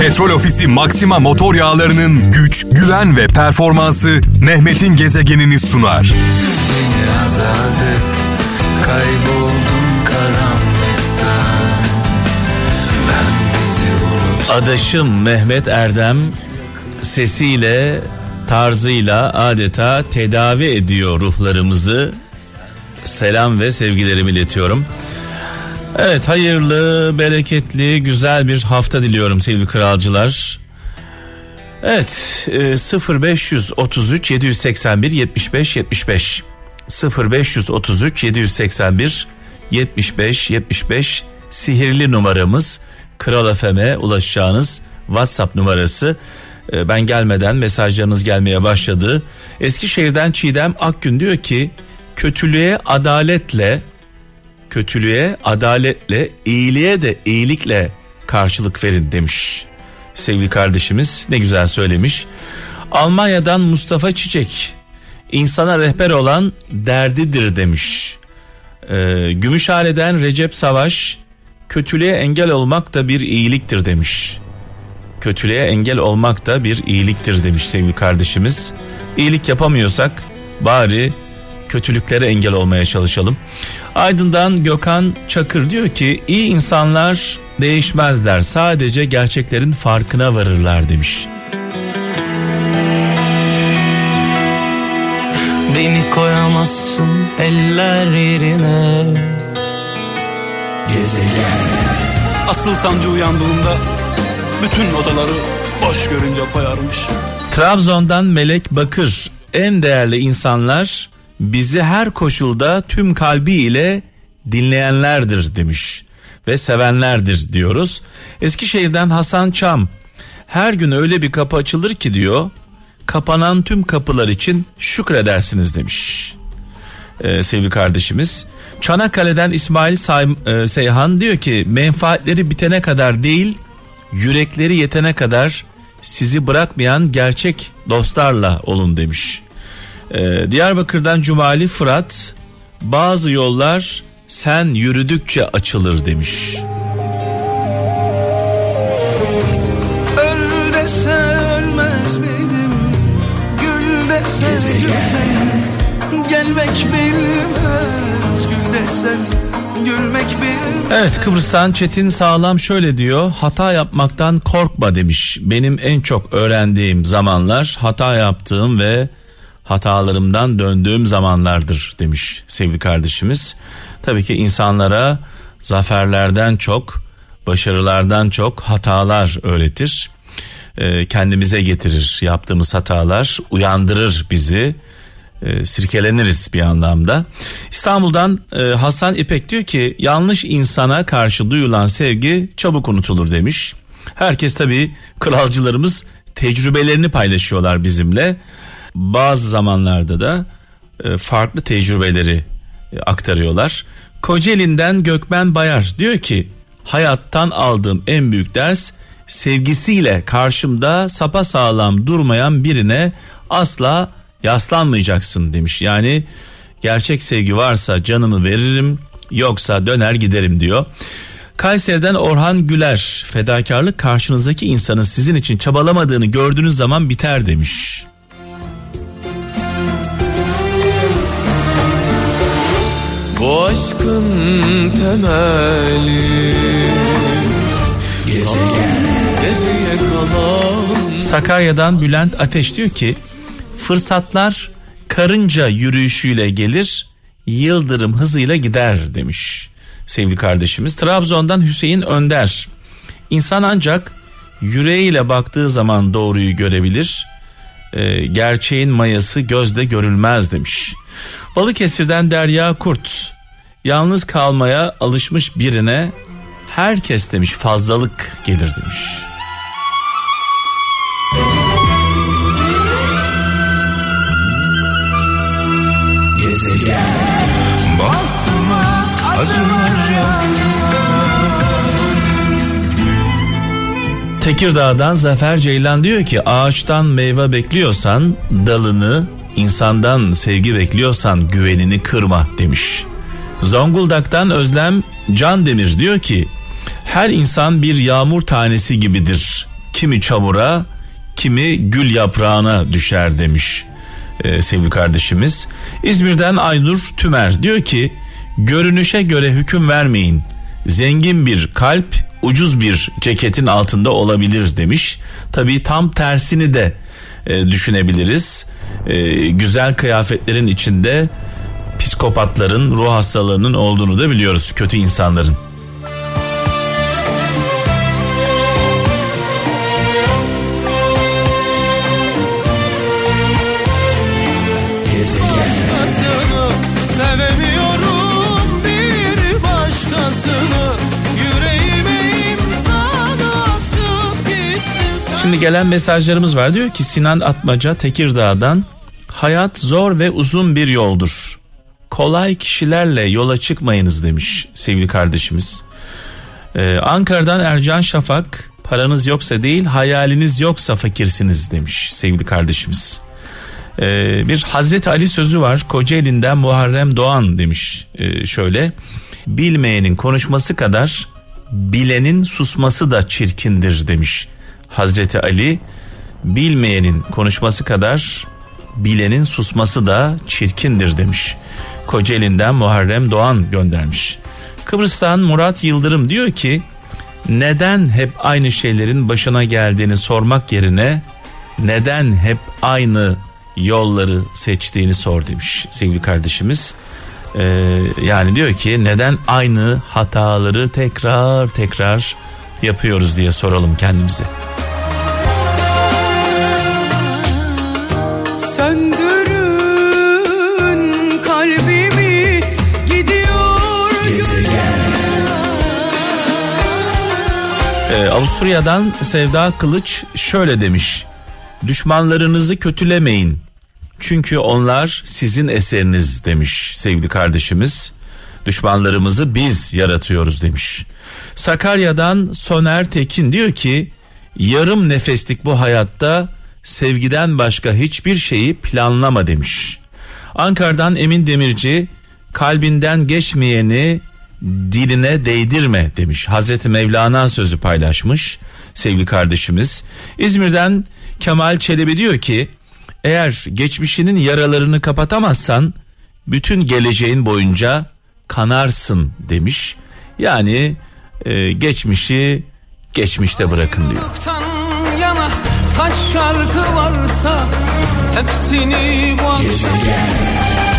Petrol Ofisi Maxima motor yağlarının güç, güven ve performansı Mehmet'in gezegenini sunar. Beni azat et, kayboldum. Ben bizi. Adaşım Mehmet Erdem sesiyle tarzıyla adeta tedavi ediyor ruhlarımızı. Selam ve sevgilerimi iletiyorum. Evet hayırlı, bereketli, güzel bir hafta diliyorum sevgili kralcılar. Evet e, 0533 781 75 75 0533 781 75 75 sihirli numaramız Kral FM'e ulaşacağınız WhatsApp numarası. E, Ben gelmeden mesajlarınız gelmeye başladı. Eskişehir'den Çiğdem Akgün diyor ki kötülüğe adaletle kötülüğe adaletle, iyiliğe de iyilikle karşılık verin demiş. Sevgili kardeşimiz ne güzel söylemiş. Almanya'dan Mustafa Çiçek insana rehber olan derdidir demiş. Ee, Gümüşhane'den Recep Savaş kötülüğe engel olmak da bir iyiliktir demiş. Kötülüğe engel olmak da bir iyiliktir demiş sevgili kardeşimiz. İyilik yapamıyorsak bari kötülüklere engel olmaya çalışalım. Aydın'dan Gökhan Çakır diyor ki iyi insanlar değişmezler sadece gerçeklerin farkına varırlar demiş. Beni koyamazsın eller yerine. Asıl sancı uyandığında bütün odaları boş görünce koyarmış. Trabzon'dan Melek Bakır en değerli insanlar bizi her koşulda tüm kalbiyle dinleyenlerdir demiş ve sevenlerdir diyoruz. Eskişehir'den Hasan Çam her gün öyle bir kapı açılır ki diyor kapanan tüm kapılar için şükredersiniz demiş. Ee, sevgili kardeşimiz. Çanakkale'den İsmail Say- e, Seyhan diyor ki menfaatleri bitene kadar değil yürekleri yetene kadar sizi bırakmayan gerçek dostlarla olun demiş. Ee, Diyarbakır'dan Cumali Fırat bazı yollar sen yürüdükçe açılır demiş. Öl dese ölmez miydim? Gül dese gülsem Gelmek bilmez Gül desen gülmek bilmez Evet Kıbrıs'tan Çetin Sağlam şöyle diyor hata yapmaktan korkma demiş. Benim en çok öğrendiğim zamanlar hata yaptığım ve hatalarımdan döndüğüm zamanlardır demiş sevgili kardeşimiz. Tabii ki insanlara zaferlerden çok başarılardan çok hatalar öğretir. Ee, kendimize getirir yaptığımız hatalar uyandırır bizi e, sirkeleniriz bir anlamda. İstanbul'dan e, Hasan İpek diyor ki yanlış insana karşı duyulan sevgi çabuk unutulur demiş. Herkes tabii kralcılarımız tecrübelerini paylaşıyorlar bizimle. Bazı zamanlarda da e, farklı tecrübeleri e, aktarıyorlar. Kocaeli'nden Gökmen Bayar diyor ki hayattan aldığım en büyük ders sevgisiyle karşımda sapa sağlam durmayan birine asla yaslanmayacaksın demiş. Yani gerçek sevgi varsa canımı veririm yoksa döner giderim diyor. Kayseri'den Orhan Güler fedakarlık karşınızdaki insanın sizin için çabalamadığını gördüğünüz zaman biter demiş. Bu aşkın temeli Sakarya'dan Bülent Ateş diyor ki fırsatlar karınca yürüyüşüyle gelir yıldırım hızıyla gider demiş sevgili kardeşimiz. Trabzon'dan Hüseyin Önder insan ancak yüreğiyle baktığı zaman doğruyu görebilir Ee, gerçeğin mayası gözde görülmez demiş. Balıkesir'den Derya Kurt yalnız kalmaya alışmış birine herkes demiş fazlalık gelir demiş. Acılar Tekirdağ'dan Zafer Ceylan diyor ki ağaçtan meyve bekliyorsan dalını insandan sevgi bekliyorsan güvenini kırma demiş. Zonguldak'tan Özlem Can Demir diyor ki Her insan bir yağmur tanesi gibidir. Kimi çamura, kimi gül yaprağına düşer demiş e, sevgili kardeşimiz. İzmir'den Aynur Tümer diyor ki görünüşe göre hüküm vermeyin. Zengin bir kalp ucuz bir ceketin altında olabilir demiş. Tabii tam tersini de e, düşünebiliriz. E, güzel kıyafetlerin içinde psikopatların ruh hastalığının olduğunu da biliyoruz kötü insanların. Şimdi gelen mesajlarımız var diyor ki Sinan Atmaca Tekirdağ'dan hayat zor ve uzun bir yoldur. Kolay kişilerle yola çıkmayınız demiş sevgili kardeşimiz. Ee, Ankara'dan Ercan Şafak paranız yoksa değil hayaliniz yoksa fakirsiniz demiş sevgili kardeşimiz. Ee, bir Hazreti Ali sözü var Kocaeli'nden Muharrem Doğan demiş Ee, şöyle bilmeyenin konuşması kadar bilenin susması da çirkindir demiş Hazreti Ali bilmeyenin konuşması kadar bilenin susması da çirkindir demiş Kocaeli'nden Muharrem Doğan göndermiş Kıbrıs'tan Murat Yıldırım diyor ki neden hep aynı şeylerin başına geldiğini sormak yerine neden hep aynı yolları seçtiğini sor demiş sevgili kardeşimiz. Ee, yani diyor ki neden aynı hataları tekrar tekrar yapıyoruz diye soralım kendimize. Ee, Avusturya'dan Sevda Kılıç şöyle demiş. Düşmanlarınızı kötülemeyin. Çünkü onlar sizin eseriniz demiş sevgili kardeşimiz. Düşmanlarımızı biz yaratıyoruz demiş. Sakarya'dan Soner Tekin diyor ki yarım nefeslik bu hayatta sevgiden başka hiçbir şeyi planlama demiş. Ankara'dan Emin Demirci kalbinden geçmeyeni diline değdirme demiş. Hazreti Mevlana sözü paylaşmış sevgili kardeşimiz. İzmir'den Kemal Çelebi diyor ki eğer geçmişinin yaralarını kapatamazsan bütün geleceğin boyunca kanarsın demiş. Yani e, geçmişi geçmişte bırakın diyor. Yana kaç şarkı varsa hepsini bu akşam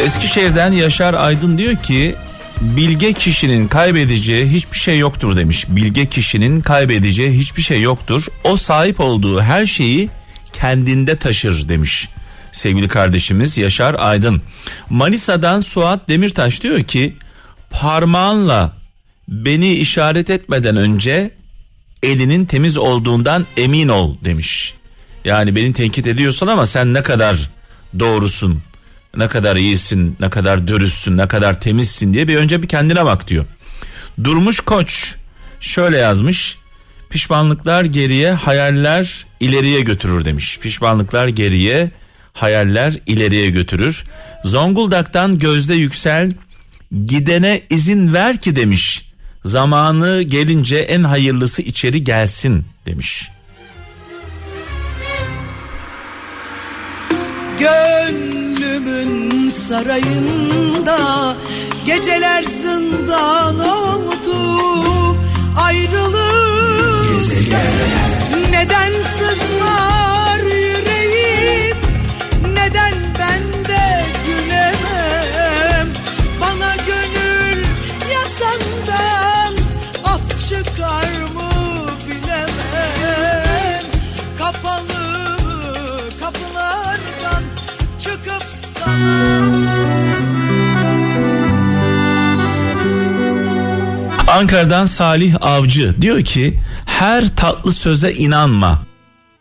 Eskişehir'den Yaşar Aydın diyor ki bilge kişinin kaybedeceği hiçbir şey yoktur demiş. Bilge kişinin kaybedeceği hiçbir şey yoktur. O sahip olduğu her şeyi kendinde taşır demiş. Sevgili kardeşimiz Yaşar Aydın. Manisa'dan Suat Demirtaş diyor ki parmağınla beni işaret etmeden önce elinin temiz olduğundan emin ol demiş. Yani beni tenkit ediyorsun ama sen ne kadar doğrusun, ne kadar iyisin, ne kadar dürüstsün, ne kadar temizsin diye bir önce bir kendine bak diyor. Durmuş Koç şöyle yazmış. Pişmanlıklar geriye, hayaller ileriye götürür demiş. Pişmanlıklar geriye, hayaller ileriye götürür. Zonguldak'tan Gözde Yüksel gidene izin ver ki demiş. Zamanı gelince en hayırlısı içeri gelsin demiş. Gönlümün sarayında geceler zindan oldu ayrılık Neden sızlar yüreğim? Neden ben de gülemem? Bana gönül yasandan af çıkar mı Ankara'dan Salih Avcı diyor ki her tatlı söze inanma.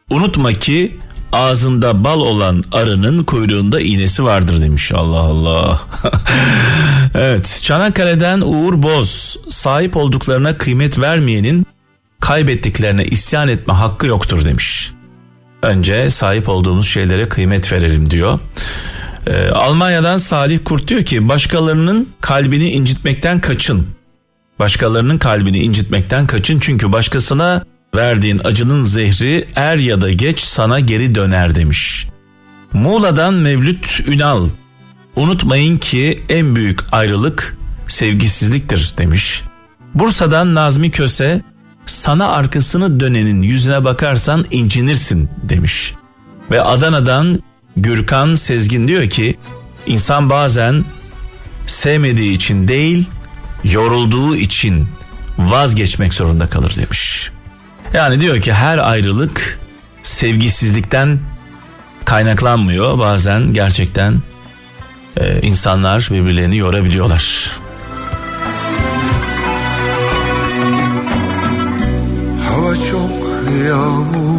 Unutma ki ağzında bal olan arının kuyruğunda iğnesi vardır demiş. Allah Allah. evet Çanakkale'den Uğur Boz sahip olduklarına kıymet vermeyenin kaybettiklerine isyan etme hakkı yoktur demiş. Önce sahip olduğumuz şeylere kıymet verelim diyor. Ee, Almanya'dan Salih Kurt diyor ki başkalarının kalbini incitmekten kaçın. Başkalarının kalbini incitmekten kaçın çünkü başkasına verdiğin acının zehri er ya da geç sana geri döner demiş. Muğla'dan Mevlüt Ünal unutmayın ki en büyük ayrılık sevgisizliktir demiş. Bursa'dan Nazmi Köse sana arkasını dönenin yüzüne bakarsan incinirsin demiş. Ve Adana'dan Gürkan Sezgin diyor ki insan bazen sevmediği için değil yorulduğu için vazgeçmek zorunda kalır demiş. Yani diyor ki her ayrılık sevgisizlikten kaynaklanmıyor. Bazen gerçekten e, insanlar birbirlerini yorabiliyorlar. Hava çok yağmurlu